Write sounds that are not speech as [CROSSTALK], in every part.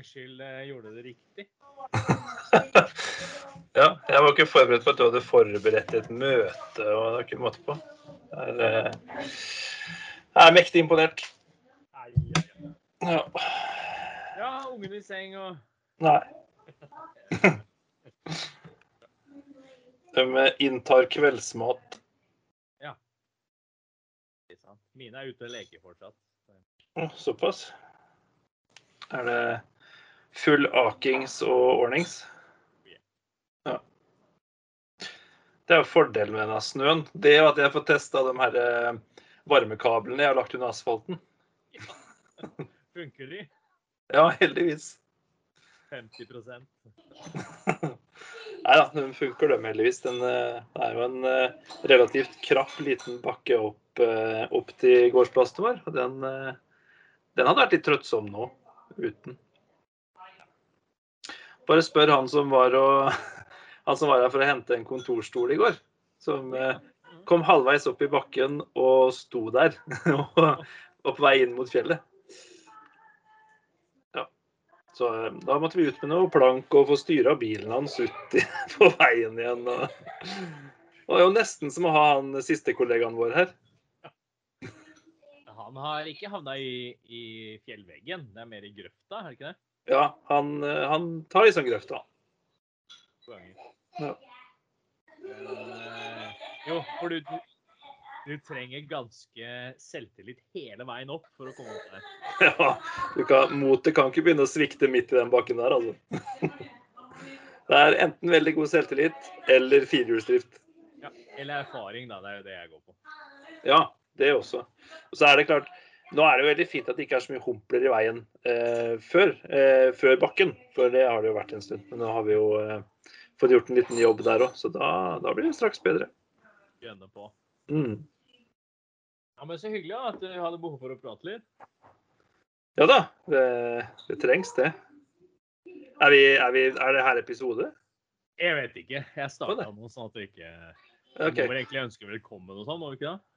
gangs skyld eh, gjorde det riktig. [LAUGHS] Ja, jeg var ikke forberedt på at du hadde forberedt et møte og det var ikke måte på. Jeg er, eh, jeg er mektig imponert. Nei, ja, ja. Ja. Ja, ungen i seng og Nei. De inntar kveldsmat. Ja. Mine er ute og leker fortsatt. Såpass. Er det full akings og ordnings? Ja. Det er jo fordelen med denne snøen. Det er jo at jeg får testa de her eh, varmekablene jeg har lagt under asfalten. [LAUGHS] Funker de? Ja, heldigvis. 50 [LAUGHS] Nei da, den funker dem heldigvis. Den eh, det er jo en eh, relativt krapp liten bakke opp, opp til gårdsplassen vår. Den, den hadde vært litt trøttsom nå uten. Bare spør han som var og [LAUGHS] han som var her for å hente en kontorstol i går. Som eh, kom halvveis opp i bakken og sto der. [LAUGHS] og, og på vei inn mot fjellet. Ja. Så eh, da måtte vi ut med noe plank og få styra bilen hans ut i, [LAUGHS] på veien igjen. Og, det er jo nesten som å ha han siste kollegaen vår her. Han har ikke havna i, i fjellveggen. Det er mer i grøfta, er det ikke det? Ja, han, eh, han tar liksom grøfta. Ja. Eh, jo, for du, du, du trenger ganske selvtillit hele veien opp for å komme opp der. [LAUGHS] Ja, du kan, motet kan ikke begynne å svikte midt i den bakken der, altså. [LAUGHS] Det er enten veldig god selvtillit eller firehjulsdrift. Ja, eller erfaring, da. Det er jo det jeg går på. Ja, det også. Og så er det klart, nå er det jo veldig fint at det ikke er så mye humpler i veien eh, før, eh, før bakken. For det har det jo vært en stund. Men nå har vi jo eh, fått gjort en liten jobb der òg, så da, da blir det straks bedre. Gønne på. Mm. Ja, men Så hyggelig at du hadde behov for å prate litt. Ja da, det, det trengs det. Er, vi, er, vi, er det her episode? Jeg vet ikke. Jeg starta noe sånn at du ikke okay. Du må vel egentlig ønske velkommen og sånn, må du ikke det?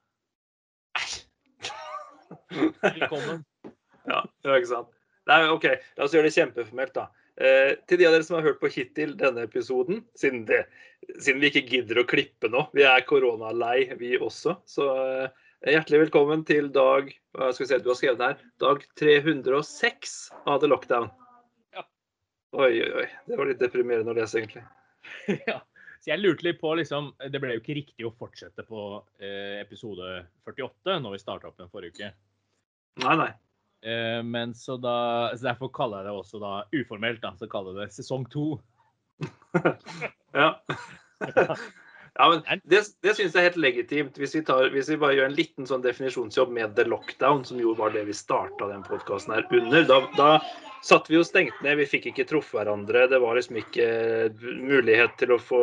Velkommen. [LAUGHS] Ja, ja, ikke sant. Nei, OK, la oss gjøre det kjempeformelt, da. Eh, til de av dere som har hørt på hittil denne episoden, siden, det, siden vi ikke gidder å klippe nå, vi er koronalei vi også, så eh, hjertelig velkommen til dag hva skal vi se, du har skrevet her, dag 306 av The Lockdown. Ja. Oi, oi, oi. Det var litt deprimerende å lese, egentlig. [LAUGHS] ja. Så jeg lurte litt på, liksom Det ble jo ikke riktig å fortsette på eh, episode 48 når vi starta opp den forrige uke. Nei, nei. Eh, men så da så Derfor kaller jeg det også da uformelt, da. Så kaller jeg det sesong to. [LAUGHS] Ja. [LAUGHS] ja, men det, det syns jeg er helt legitimt. Hvis vi, tar, hvis vi bare gjør en liten sånn definisjonsjobb med The Lockdown, som jo var det vi starta den podkasten her under, da, da satt vi jo stengt ned. Vi fikk ikke truffet hverandre. Det var liksom ikke mulighet til å få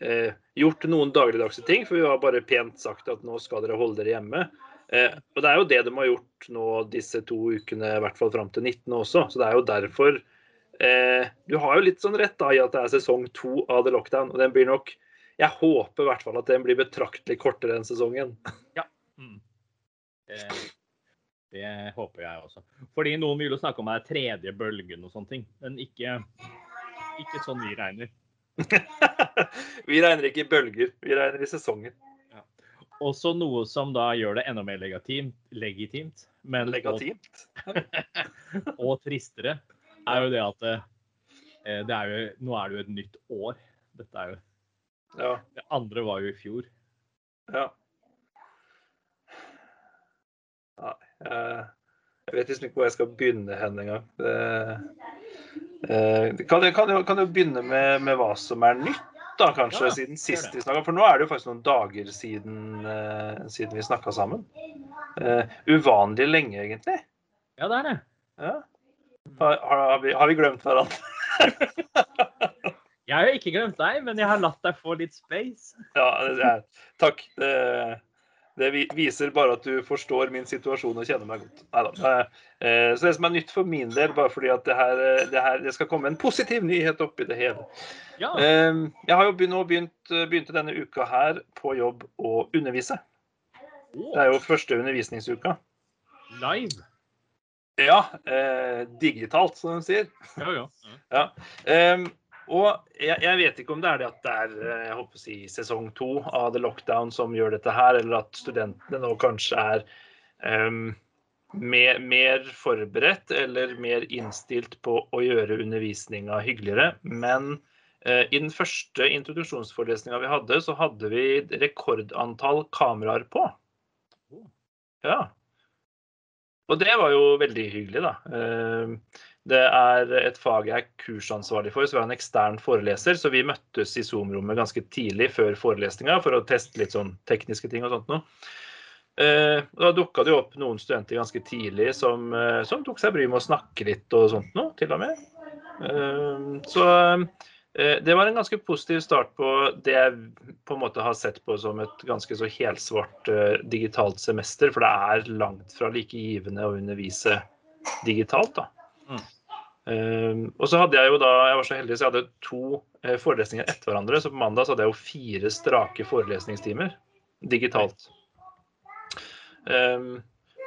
eh, gjort noen dagligdagse ting, for vi har bare pent sagt at nå skal dere holde dere hjemme. Eh, og det er jo det de har gjort nå disse to ukene, i hvert fall fram til 19. også. Så det er jo derfor eh, Du har jo litt sånn rett da i at det er sesong to av The Lockdown. Og den blir nok Jeg håper i hvert fall at den blir betraktelig kortere enn sesongen. Mm. Eh, det håper jeg også. Fordi noen vil jo snakke om den tredje bølgen og sånne ting. Men ikke, ikke sånn vi regner. [LAUGHS] vi regner ikke i bølger, vi regner i sesonger. Også noe som da gjør det enda mer legitimt, legitimt men legitimt. Og, [LAUGHS] og tristere, er jo det at eh, det er jo, nå er det jo et nytt år. Dette er jo Ja. Det andre var jo i fjor. ja. Nei, jeg, vet liksom ikke hvor jeg skal begynne hen engang. Det, kan, du, kan, kan du, begynne med, med hva som er nytt, da, kanskje, Ja, siden sist vi snakka. For nå er det jo faktisk noen dager siden, uh, siden vi snakka sammen. Uh, uvanlig lenge, egentlig. Ja, det er det. Ja. Har, har, vi, har vi glemt hverandre? Jeg har ikke glemt deg, men jeg har latt deg få litt space. Ja, det er, takk. Det, det viser bare at du forstår min situasjon og kjenner meg godt. Neida. Eh, Så det som er nytt for min del, bare fordi at det her, eh, det her det skal komme en positiv nyhet oppi det hele. Ja, Eh, Jeg har jo begynt, nå begynt, begynte denne uka her på jobb å undervise. Det er jo første undervisningsuka. live. Ja, eh, digitalt, som de sier. Ja, ja. Ja. Og jeg, jeg, vet ikke om det er det at det er eh, jeg håper å si, sesong to av The Lockdown som gjør dette her, eller at studentene nå kanskje er um, mer, mer, forberedt eller mer innstilt på å gjøre undervisninga hyggeligere. Men uh, i den første introduksjonsforelesninga vi hadde, så hadde vi rekordantall kameraer på. Ja. Og det var jo veldig hyggelig, da. Uh, det er et fag jeg er kursansvarlig for, så vi har en ekstern foreleser. Så vi møttes i Zoom-rommet ganske tidlig før forelesninga for å teste litt sånn tekniske ting og sånt noe. Eh, da dukka det opp noen studenter ganske tidlig som, eh, som tok seg bryet med å snakke litt og sånt noe, til og med. Eh, så det var en ganske positiv start på det jeg på en måte har sett på som et ganske så helsvart digitalt semester. For det er langt fra like givende å undervise digitalt, da. Um, og så hadde jeg jo da, jeg var så heldig så jeg hadde to uh, forelesninger etter hverandre. Så på mandag så hadde jeg jo fire strake forelesningstimer digitalt. Um,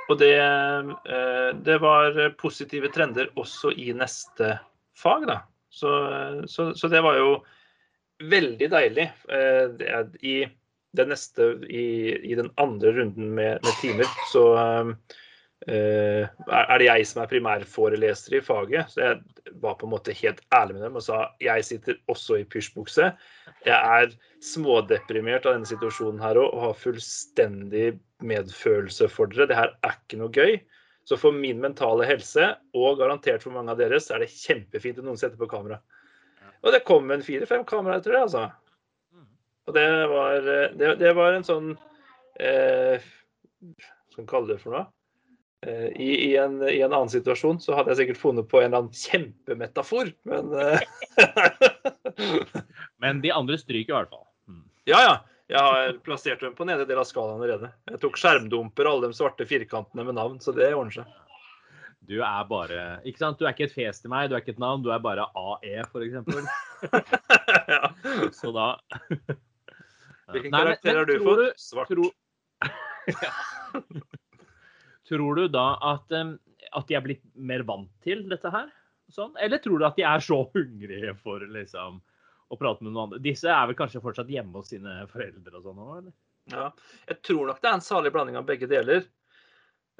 og det, uh, det, var positive trender også i neste fag, da. Så, så, så det var jo veldig deilig. Det, i, den neste, i, i, den andre runden med, med timer så um, Eh, er det jeg som er primærforeleser i faget. Så jeg var på en måte helt ærlig med dem og sa jeg sitter også i pysjbukse. Jeg er smådeprimert av denne situasjonen her og har fullstendig medfølelse for dere. Det her er ikke noe gøy. Så for min mentale helse, og garantert for mange av deres, er det kjempefint om noen setter på kamera. Og det kom en fire-fem kameraer, tror jeg, altså. Og det var, det, det var en sånn eh, Hva skal man kalle det for noe? Eh, I, i, en, I, en, annen situasjon så hadde jeg sikkert funnet på en eller annen kjempemetafor, men eh, [LAUGHS] Men de andre stryker i hvert fall. Mm. Ja, ja. Jeg har plassert dem på nede del av skalaen allerede. Jeg tok skjermdumper alle de svarte firkantene med navn, så det ordner seg. Du er bare Ikke sant? Du er ikke et fjes til meg, du er ikke et navn, du er bare AE, f.eks. [LAUGHS] ja. Så da Hvilken karakter har du fått? Svart. Tro... [LAUGHS] ja. Tror du da at, at, de er blitt mer vant til dette her? Sånn? Eller tror du at de er så hungrige for liksom, å prate med noen andre? Disse er vel kanskje fortsatt hjemme hos sine foreldre og sånn òg, Ja, jeg tror nok det er en salig blanding av begge deler.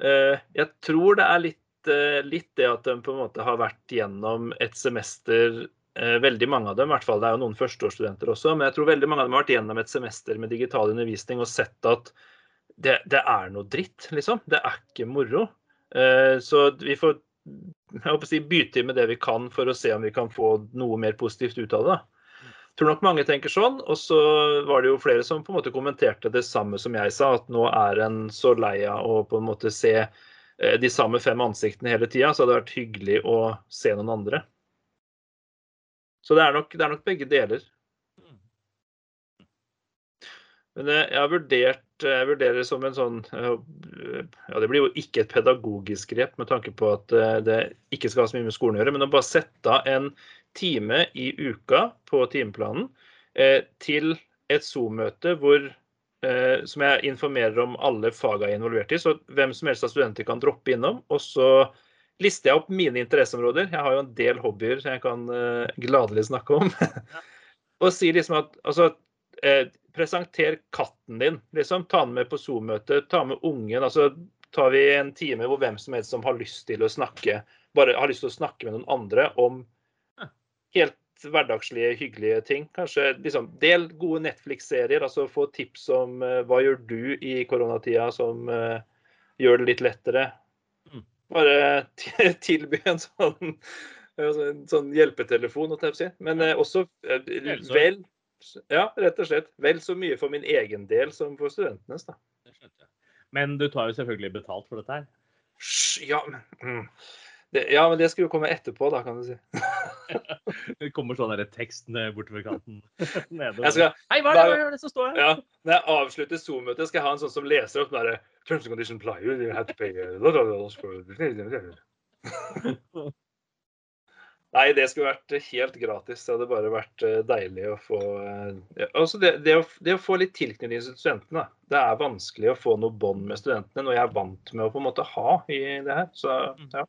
Eh, jeg tror det er litt, eh, litt det at de på en måte har vært gjennom et semester eh, Veldig mange av dem, i hvert fall det er jo noen førsteårsstudenter også, men jeg tror veldig mange av dem har vært gjennom et semester med digital undervisning og sett at det, det, er noe dritt, liksom. Det er ikke moro. Eh, så vi får jeg håper å si, bytte med det vi kan for å se om vi kan få noe mer positivt ut av det. Jeg tror nok mange tenker sånn. Og så var det jo flere som på en måte kommenterte det samme som jeg sa, at nå er en så lei av å på en måte se eh, de samme fem ansiktene hele tida, så hadde det vært hyggelig å se noen andre. Så det er nok, det er nok begge deler. Men eh, jeg har vurdert jeg vurderer det som en sånn ja, Det blir jo ikke et pedagogisk grep med tanke på at eh, det ikke skal ha så mye med skolen å gjøre, men å bare sette av en time i uka på timeplanen eh, til et Zoom-møte hvor eh, som jeg informerer om alle fagene jeg er involvert i. Så hvem som helst av studenter kan droppe innom. Og så lister jeg opp mine interesseområder. Jeg har jo en del hobbyer som jeg kan eh, gladelig snakke om. [LAUGHS] og sier liksom at altså, eh, presenter katten din. liksom. Ta den med på Zoom-møte, ta med ungen. altså tar vi en time hvor hvem som helst som har lyst til å snakke, bare har lyst til å snakke med noen andre om helt hverdagslige, hyggelige ting. Kanskje liksom, del gode Netflix-serier. altså Få tips om uh, hva gjør du i koronatida som uh, gjør det litt lettere. Mm. Bare [LAUGHS] tilby en sånn, [LAUGHS] en sånn hjelpetelefon, men uh, også vel ja, rett og slett. Vel så mye for min egen del som for studentenes. da. Men du tar jo selvfølgelig betalt for dette her? Ja, men det, ja, men det skal jo komme etterpå, da, kan du si. [LAUGHS] det kommer sånn tekst bortover kanten [LAUGHS] nede. Jeg skal, Hei, hva er det, hva det som står her? Ja, når jeg avslutter Zoom-møtet, skal jeg ha en sånn som leser opp den Terms and conditions apply. You have to pay. [LAUGHS] Nei, det skulle vært helt gratis. Det hadde bare vært eh, deilig å få ja, eh, altså det, det, å, det, å, få litt tilknytning til studentene. Det er vanskelig å få noe bånd med studentene, noe jeg er vant med å på en måte ha i det her. Så, mm. ja.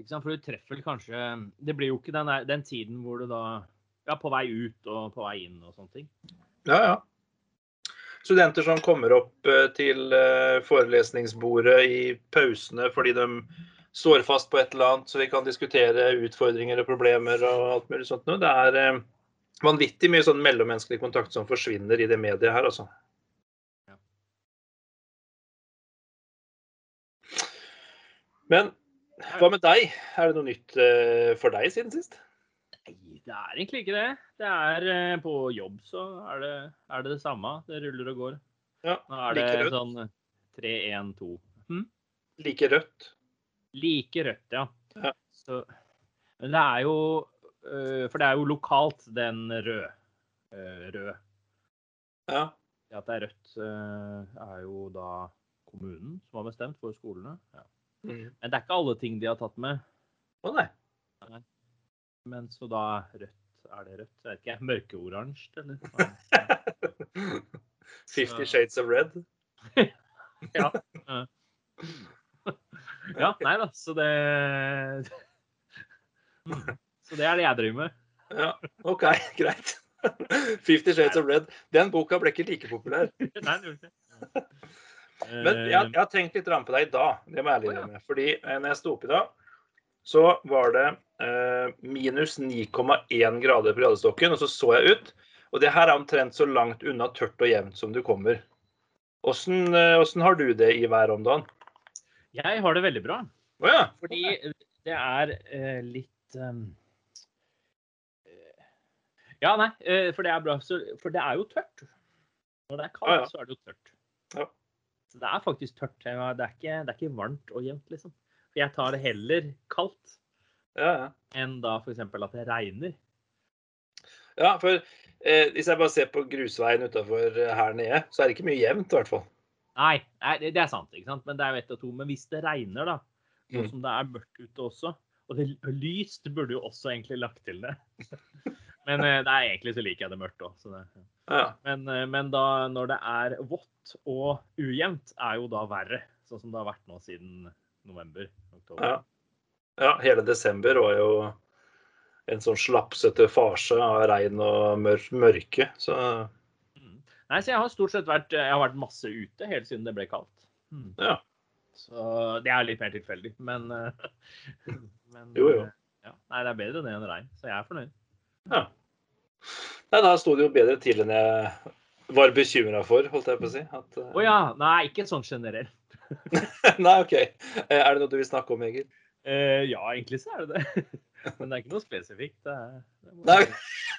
Ikke sant? For du treffer kanskje Det blir jo ikke den, der, den tiden hvor du da Ja, på vei ut og på vei inn og sånne ting. Ja, ja. Studenter som kommer opp eh, til eh, forelesningsbordet i pausene fordi de står fast på et eller annet, så vi kan diskutere utfordringer og problemer og alt mulig sånt. Det er eh, vanvittig mye sånn mellommenneskelig kontakt som forsvinner i det mediet her, altså. Men hva med deg? Er det noe nytt for deg siden sist? Nei, det er egentlig ikke det. Det er eh, På jobb så er det, er det det samme. Det ruller og går. Ja, Nå er det rødt. sånn 3-1-2. Hm? Like rødt? Like rødt, ja. ja. Så, men det er jo øh, For det er jo lokalt, den røde. Øh, rød. Ja. Det at det er rødt, øh, er jo da kommunen som har bestemt for skolene. Ja. Mm. Men det er ikke alle ting de har tatt med. Å nei. nei. Men så da rødt Er det rødt? Jeg vet ikke. Mørkeoransje, eller? [LAUGHS] Fifty Shades of Red? [LAUGHS] ja. [LAUGHS] [LAUGHS] ja. Nei da, så det [LAUGHS] Så det er det jeg driver med. Ja, OK, [LAUGHS] greit. Fifty Shades of Red. Den boka ble ikke like populær. Nei, det ikke Men jeg, jeg, har tenkt litt på deg i dag, det må jeg ærlig innrømme. Fordi eh, når jeg sto opp i dag, så var det eh, minus 9,1 grader på gradestokken, og så så jeg ut. Og det her er omtrent så langt unna tørt og jevnt som du kommer. Åssen eh, har du det i været om dagen? Jeg har det veldig bra. Oh, ja. Fordi det er eh, litt um... Ja, nei, eh, for det er bra. For det er jo tørt. Når det er kaldt, ah, ja. så er det jo tørt. Ja. Så det er faktisk tørt. Det er ikke, det er ikke varmt og jevnt, liksom. Jeg tar det heller kaldt ja, ja. enn da f.eks. at det regner. Ja, for eh, hvis jeg bare ser på grusveien utafor her nede, så er det ikke mye jevnt i hvert fall. Nei, nei, det er sant. ikke sant? Men det er jo ett og to. Men hvis det regner, da, sånn mm. som det er mørkt ute også Og det lyst burde jo også egentlig lagt til det. [LAUGHS] men eh, det er egentlig så liker jeg det mørkt òg. Ja. Men, eh, men da når det er vått og ujevnt, er jo da verre. Sånn som det har vært nå siden november. oktober. Ja. ja, hele desember var jo en sånn slapsete farse av regn og mør mørke. Så. Nei, så jeg har stort sett vært, jeg har vært masse ute helt siden det ble kaldt. Mm. Ja. Så det er litt mer tilfeldig, men, [LAUGHS] men Jo, jo. Ja. Nei, det er bedre det enn regn, så jeg er fornøyd. Ja. Nei, da sto det jo bedre til enn jeg var bekymra for, holdt jeg på å si. Å uh... oh, ja. Nei, ikke sånn generelt. [LAUGHS] Nei, OK. Eh, er det noe du vil snakke om, Egil? Uh, ja, egentlig så er det det. [LAUGHS] Men det er ikke noe spesifikt. Det er, det er,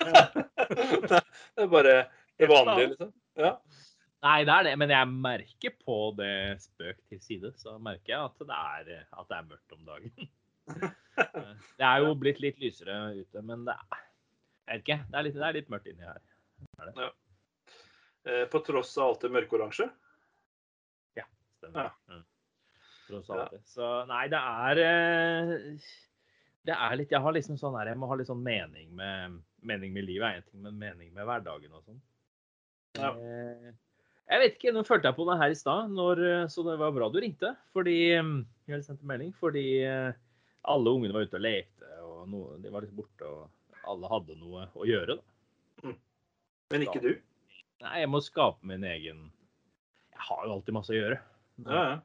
Nei. det er bare vanlige, liksom? Ja. Nei, det er det. Men jeg merker på det spøk til side, så merker jeg at det er, at det er mørkt om dagen. [LAUGHS] Det er jo blitt litt lysere ute, men det er, jeg vet ikke, det er litt, det er litt mørkt inni her. Ja. Eh, på tross av alt det mørkeoransje? stemmer. Ja. Mm. Tross alt. Ja. Så nei, det er eh, Det er litt Jeg har liksom sånn her Jeg må ha litt sånn mening med Mening med livet er én ting, men mening med hverdagen og sånn. Ja. Eh, jeg vet ikke, nå følte jeg på det her i stad, så det var bra du ringte. Fordi Jeg sendte melding fordi eh, alle ungene var ute og lekte, og noe, de var litt borte, og alle hadde noe å gjøre. da. Mm. Men ikke du? Nei, jeg må skape min egen Jeg har jo alltid masse å gjøre. Ja, ja.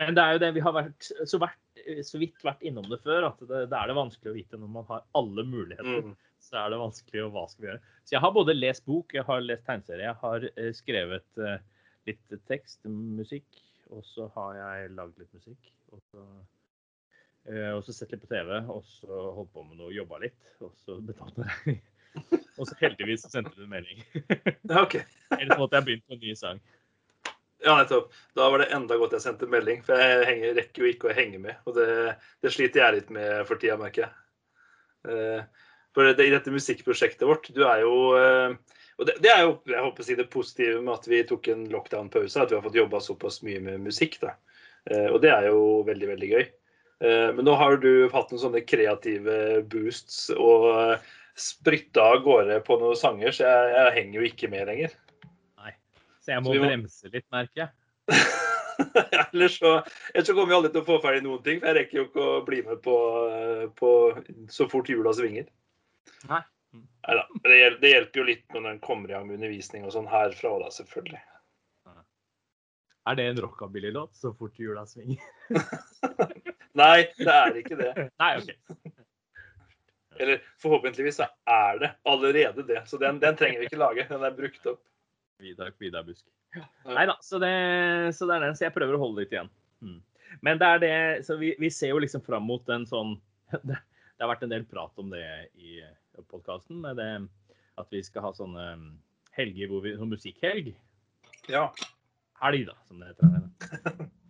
Men det er jo det vi har vært så, vært, så vidt vært innom det før, at det, det, er det vanskelig å vite når man har alle muligheter. Mm. Så er det vanskelig å hva skal vi gjøre. Så jeg har både lest bok, jeg har lest tegneserie, jeg har eh, skrevet uh, litt tekst, musikk, og så har jeg lagd litt musikk. Og så, og så sett litt på TV, og så holdt på med noe, jobba litt, og så betalte jeg regning. [LAUGHS] og så heldigvis sendte du [LAUGHS] en melding. okay. Ellers måtte jeg begynt på en ny sang. Ja, nettopp. Da var det enda godt jeg sendte melding, for jeg henger, rekker jo ikke å henge med. Og det, det, sliter jeg litt med for tida, merker jeg. Uh, for det, i dette musikkprosjektet vårt, du er jo uh, Og det, det, er jo jeg håper å si det positive med at vi tok en lockdown-pause, at vi har fått jobba såpass mye med musikk. da. Uh, og det er jo veldig, veldig gøy. Men nå har du hatt noen sånne kreative boosts og sprytta av gårde på noen sanger, så jeg, jeg henger jo ikke med lenger. Så jeg må så må... bremse litt, merker jeg. [LAUGHS] ellers, så, ellers så kommer vi aldri til å få ferdig noen ting. For jeg rekker jo ikke å bli med på, på så fort jula svinger. Nei. Neida. Men det, hjelper, det hjelper jo litt når en kommer i gang med undervisning og sånn herfra, da, selvfølgelig. Er det en rockabilly-låt? Så fort jula svinger? [LAUGHS] Nei, det er ikke det. Nei, OK. Eller forhåpentligvis er det allerede det. Så den, den trenger vi ikke lage. Den er brukt opp. Vidar Vidar Busk. Nei da, så så det er den. Så jeg prøver å holde litt igjen. Mm. Men det er det Så vi, vi ser jo liksom fram mot en sånn [LAUGHS] det, det har vært en del prat om det i podkasten, med det at vi skal ha sånne helger hvor vi Sånn musikkhelg. Ja. Helg, da, som det heter. [LAUGHS]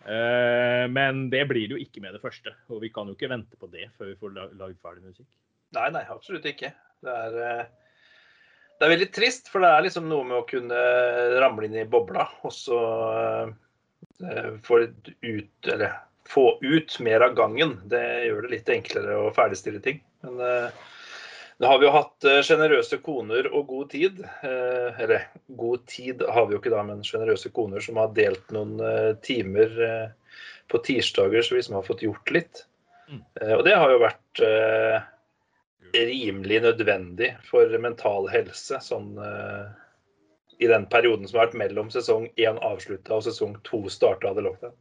Eh, Men det blir det jo ikke med det første. Og vi kan jo ikke vente på det før vi får la- lagd ferdig musikk. Nei, nei, absolutt ikke. Det er, eh, det er veldig trist, for det er liksom noe med å kunne ramle inn i bobla og så eh, få ut Eller få ut mer av gangen. Det gjør det litt enklere å ferdigstille ting. Men eh, nå har vi jo hatt eh, sjenerøse koner og god tid. Eller god tid har vi jo ikke da, men sjenerøse koner som har delt noen timer på tirsdager, så vi som har fått gjort litt. Mm. Og det har jo vært rimelig nødvendig for mental helse sånn eh, i den perioden som har vært mellom sesong én avslutta og sesong to starta av The Lockdown.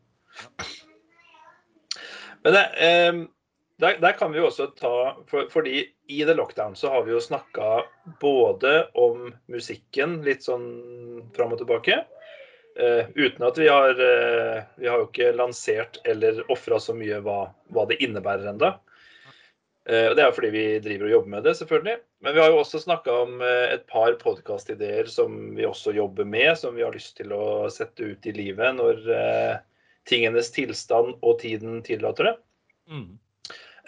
Men det, eh, der, der kan vi jo også ta for, Fordi i The Lockdown så har vi jo snakka både om musikken litt sånn fram og tilbake. eh, uten at vi har eh, Vi har jo ikke lansert eller ofra så mye hva, hva det innebærer ennå. Eh, og Det er fordi vi driver og jobber med det, selvfølgelig. Men vi har jo også snakka om eh, et par podkastideer som vi også jobber med, som vi har lyst til å sette ut i livet når eh, tingenes tilstand og tiden tillater det. Mm.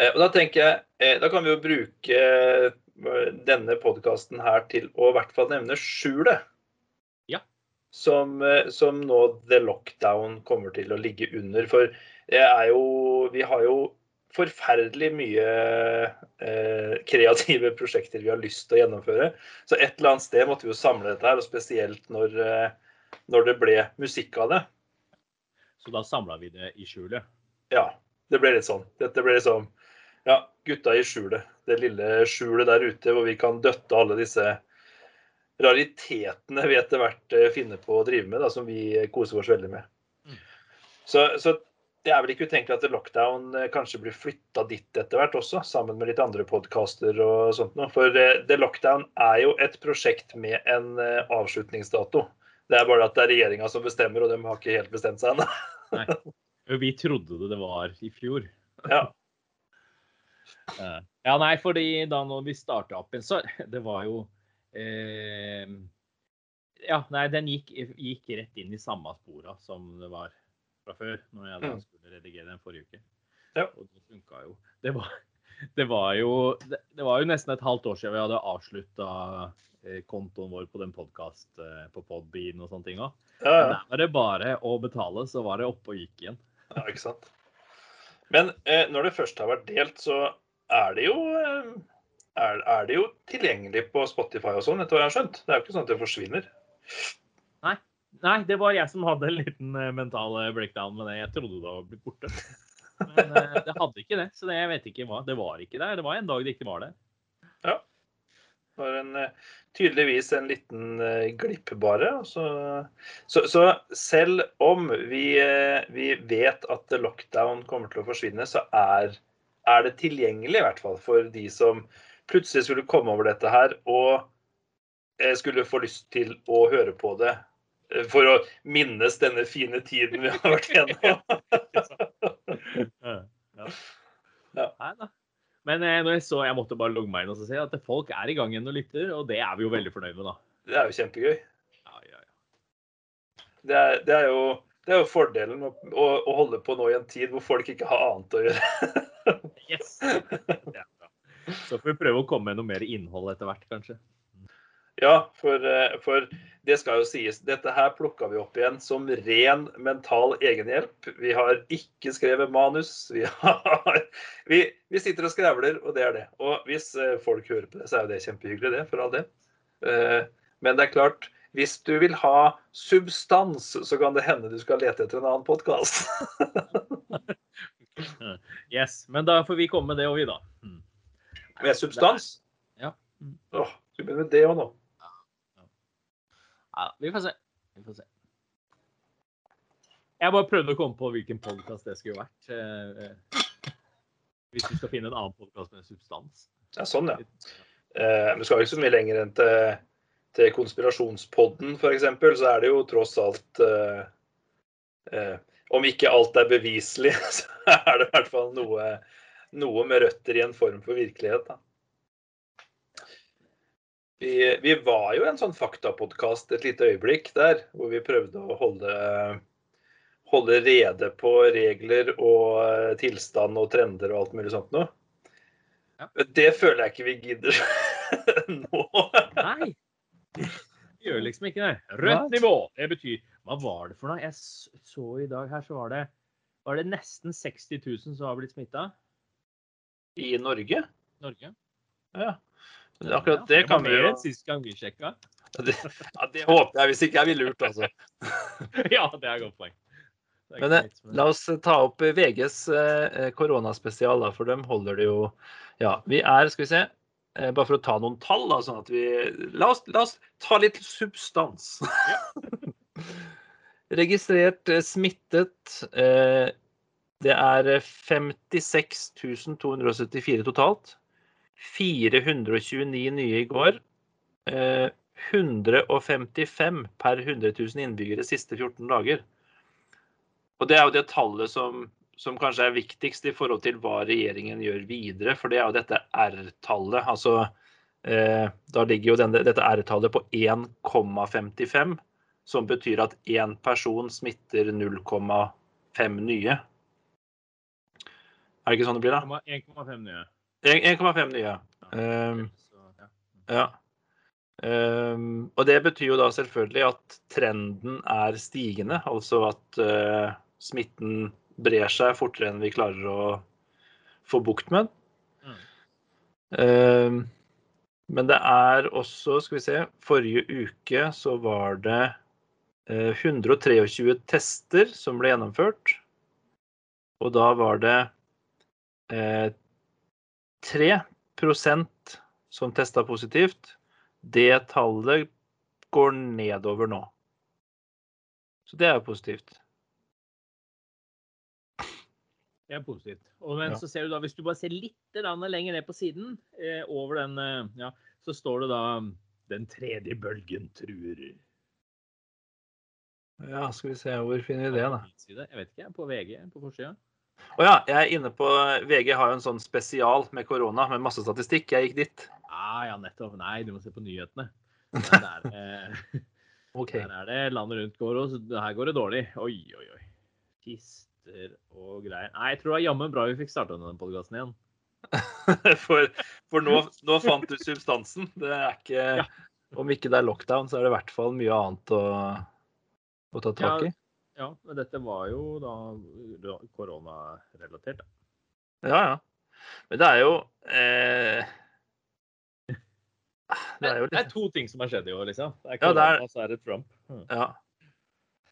Og da tenker jeg, da kan vi jo bruke denne podkasten her til å i hvert fall nevne skjulet. Ja. Som, som nå The Lockdown kommer til å ligge under. For det er jo Vi har jo forferdelig mye eh, kreative [LAUGHS] prosjekter vi har lyst til å gjennomføre. Så et eller annet sted måtte vi jo samle dette her, og spesielt når, eh, når det ble musikk av det. Så da samla vi det i skjulet. Ja, det ble litt sånn. Dette ble liksom Ja, gutta i skjulet. Det lille skjulet der ute hvor vi kan døtte alle disse raritetene vi etter hvert eh, finner på å drive med, da, som vi koser oss veldig med. Mm. Så, så det er vel ikke utenkelig at lockdown eh, kanskje blir flytta dit etter hvert også, sammen med litt andre podkaster og sånt noe. For eh, The Lockdown er jo et prosjekt med en eh, avslutningsdato. Det er bare at det er regjeringa som bestemmer, og de har ikke helt bestemt seg ennå. Vi trodde det, det var i fjor. Ja. [LAUGHS] Ja, nei, fordi da når vi starta opp igjen, så [LAUGHS] det var jo eh, Ja, nei, den gikk, gikk rett inn i samme spora som det var fra før, når jeg da Mm. skulle redigere den forrige uke. Ja. Og det funka jo. Det var, [LAUGHS] det var jo det, det var jo nesten et halvt år siden vi hadde avslutta eh, kontoen vår på den podkast eh, på Podbean og sånne ting òg. Ja, ja. Der var det bare å betale, så var det oppe og gikk igjen. Ja, ikke sant. Men eh, når det først har vært delt, så er det jo eh, er, er det jo tilgjengelig på Spotify og sånn, etter hva jeg har skjønt. Det er jo ikke sånn at det forsvinner. Nei, det var jeg som hadde en liten eh, mental eh, breakdown med det. Jeg trodde det var blitt borte. Men eh, [LAUGHS] det hadde ikke det, så det, jeg vet ikke hva. Det var ikke der. Det var en dag det ikke var der. Det var en, tydeligvis en liten glipp bare. Så, så, så selv om vi, vi vet at lockdown kommer til å forsvinne, så er, er det tilgjengelig i hvert fall for de som plutselig skulle komme over dette her og eh, skulle få lyst til å høre på det for å minnes denne fine tiden vi har vært gjennom. [LAUGHS] Ja. Ja. Nei da. Men eh, når jeg så Jeg måtte bare logge meg inn og si at folk er i gang igjen og lytter, og det er vi jo veldig fornøyd med, da. Det er jo kjempegøy. Ja, ja, ja. Det er, det er, jo, det er jo fordelen med å, å holde på nå i en tid hvor folk ikke har annet å gjøre. Yes! Så får vi prøve å komme med noe mer innhold etter hvert, kanskje. Ja, for, eh, for det skal jo sies. Dette her plukka vi opp igjen som ren mental egenhjelp. Vi har ikke skrevet manus. Vi, har, [LAUGHS] vi, vi sitter og skravler, og det er det. Og hvis eh, folk hører på det, så er jo det kjempehyggelig, det, for all del. Eh, Men det er klart, hvis du vil ha substans, så kan det hende du skal lete etter en annen podkast. [LAUGHS] [LAUGHS] yes. Men da får vi komme med det òg, vi, da. Mm. Med substans? Ja. Åh, skal vi begynne med det òg nå? Ja, vi får se. Vi får se. Jeg bare prøvde å komme på hvilken podkast det skulle vært. Eh, hvis du skal finne en annen podkast med substans. Ja, sånn, ja. Eh, vi skal ikke så mye lenger enn til, til konspirasjonspodden, f.eks. Så er det jo tross alt eh, eh, Om ikke alt er beviselig, [LAUGHS] så er det i hvert fall noe, noe med røtter i en form for virkelighet. da. Vi, vi var jo en sånn faktapodkast et lite øyeblikk der, hvor vi prøvde å holde holde rede på regler og eh, tilstand og trender og alt mulig sånt noe. Ja. Det føler jeg ikke vi gidder [LAUGHS] nå. Nei. Vi gjør liksom ikke det. Rødt nivå. Det betyr Hva var det for noe? Jeg så i dag her, så var det var det nesten 60 000 som har blitt smitta I Norge? Norge. Ja. Akkurat det kan vi gjøre. sist gang vi sjekka. det, ja, det håper jeg, hvis ikke er vi lurt, altså. [LAUGHS] ja, det er et godt poeng. Er Men eh, la oss ta opp VGs eh, koronaspesial, da, for dem holder det jo Ja, vi er, skal vi se eh, Bare for å ta noen tall, da, sånn at vi La oss, la oss ta litt substans. [LAUGHS] Registrert eh, smittet eh, Det er 56 274 totalt. 429 nye i går. Eh, 155 per 100 000 innbyggere siste 14 dager. Og det er jo det tallet som, som kanskje er viktigst i forhold til hva regjeringen gjør videre, for det er jo dette R-tallet. Altså eh, da ligger jo denne, dette R-tallet på 1,55, som betyr at én person smitter 0,5 nye. Er det ikke sånn det blir, da? 1,5 nye. 1,5 nye. Um, ja. Ehm, og det betyr jo da selvfølgelig at trenden er stigende, altså at uh, smitten brer seg fortere enn vi klarer å få bukt med den. Mm. Ehm, men det er også, skal vi se, forrige uke så var det uh, 123 tester som ble gjennomført. Og da var det eh, 3% som testa positivt. Det tallet går nedover nå. Så det er jo positivt. Det er positivt. Og men Ja. så ser du da, Hvis du bare ser litt lenger ned på siden, eh, over den, eh, ja, så står det da 'Den tredje bølgen truer'. Ja, skal vi se, hvor finner vi det, da? Jeg vet ikke, på VG på forsida. Å ja, jeg er inne på VG har jo en sånn spesial med korona med masse statistikk. Jeg gikk dit. Ah, ja, nettopp. Nei, du må se på nyhetene. [LAUGHS] Der, eh, okay. der er det landet rundt går, og her går det dårlig. Oi, oi, oi. Kister og greier. Nei, jeg tror det var jammen bra vi fikk starta denne podkasten igjen. [LAUGHS] For, for nå, nå fant du substansen. Det er ikke Ja. Om ikke det er lockdown, så er det i hvert fall mye annet å, å ta tak i. Ja, men dette var jo da koronarelatert. da. Ja, ja. Men det er jo eh, [LAUGHS] Det er jo Det er to ting som har skjedd i år, liksom. Det er Ja, det er- og så er det Trump. Mm. Ja.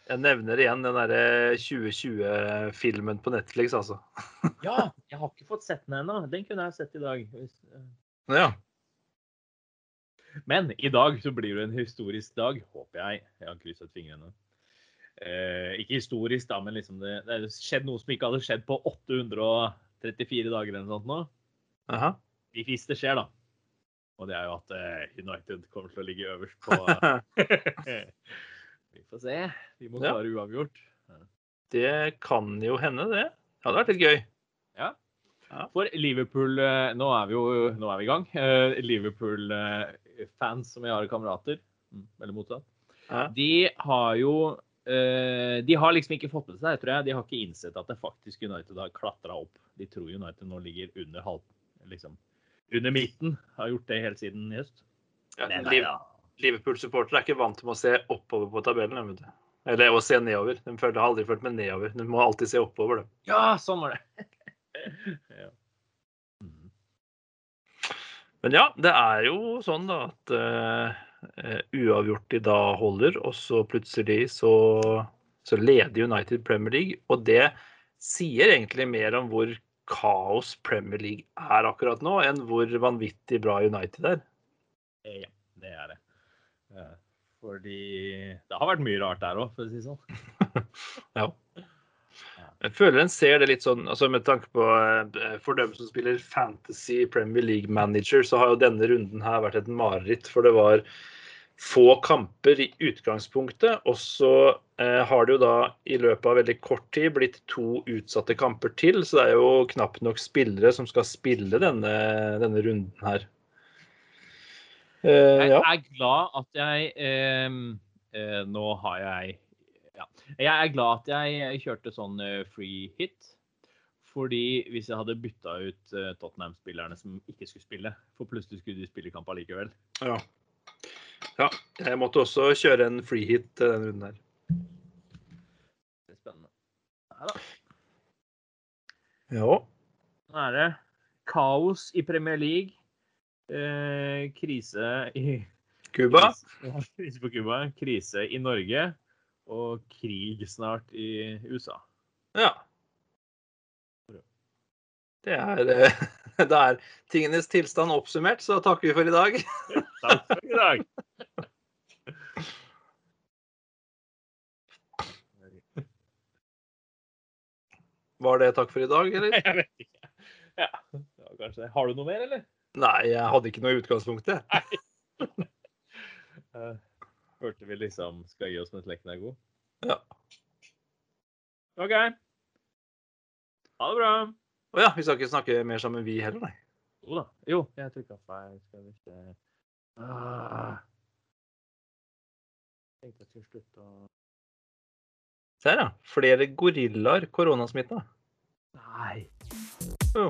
Jeg nevner igjen den derre 2020-filmen på Netflix, altså. [LAUGHS] Ja, jeg har ikke fått sett den ennå. Den kunne jeg sett i dag. Hvis- eh. Ja. Men i dag så blir det en historisk dag, håper jeg. Jeg har krysset fingrene. Eh, ikke historisk, da, men liksom det, det skjedd noe som ikke hadde skjedd på 834 dager eller noe sånt nå. Aha. Hvis det skjer, da. Og det er jo at eh, United kommer til å ligge øverst på [LAUGHS] Vi får se. Vi må Ja. uavgjort. uavgjort. Det kan jo hende, det. Det hadde vært litt gøy. For Liverpool eh, Nå er vi jo nå er vi i gang. Eh, Liverpool-fans som jeg har kamerater, mm, eller motsatt, Ja. de har jo eh, De har liksom ikke fått med seg, tror jeg. De har ikke innsett at det faktisk United har klatra opp. De tror United nå ligger under halv... Liksom under midten. Har gjort det helt siden i høst. Ja, Liv- Liverpool-supportere er ikke vant til å se oppover på tabellen. Vet du. Eller å se nedover. De har aldri følt med nedover. De må alltid se oppover. De. Ja, sånn var det. [LAUGHS] ja. Mhm. Men ja, det er jo sånn da at eh, eh, uavgjort de da holder, og så plutselig så, så leder United Premier League. Og det sier egentlig mer om hvor kaos Premier League er akkurat nå, enn hvor vanvittig bra United er. Ja, det er det. Fordi det har vært mye rart der òg, for å si det sånn. [LAUGHS] ja. Jeg føler en ser det litt sånn altså med tanke på eh, For dem som spiller Fantasy Premier League Manager, så har jo denne runden her vært et mareritt. For det var få kamper i utgangspunktet. Og så eh, har det jo da i løpet av veldig kort tid blitt to utsatte kamper til. Så det er jo knapt nok spillere som skal spille denne, denne runden her. Eh, ja. Jeg er glad at jeg eh, eh Nå har jeg. Jeg er glad at jeg kjørte sånn eh, free hit. Fordi hvis jeg hadde bytta ut eh, Tottenham-spillerne som ikke skulle spille, for plutselig skulle de spille kamp allikevel. Ja. ja. Jeg måtte også kjøre en free hit denne runden her. Det er spennende. Nei da. Ja. Nå er det kaos i Premier League. Eh, krise i Cuba. Krise [LAUGHS] på Cuba. Krise i Norge og krig snart i USA. Ja. Det er, eh, [LAUGHS] det er tingenes tilstand oppsummert, så takker vi for i dag. Takk for i dag. Var det takk for i dag, eller? Jeg vet ikke. Ja, kanskje. Har du noe mer, eller? Nei, jeg hadde ikke noe i utgangspunktet. Nei. [LAUGHS] Burde vi liksom skal gi oss mens leken er god? Ja. OK. Ha det bra. Å oh, ja, vi skal ikke snakke mer sammen, vi heller, nei? Jo da. Jo, jeg trykka feil. Skal vi se ah. Tenkte jeg skulle slutte å Se her, ja. Flere gorillaer koronasmitta. Nei. Oh.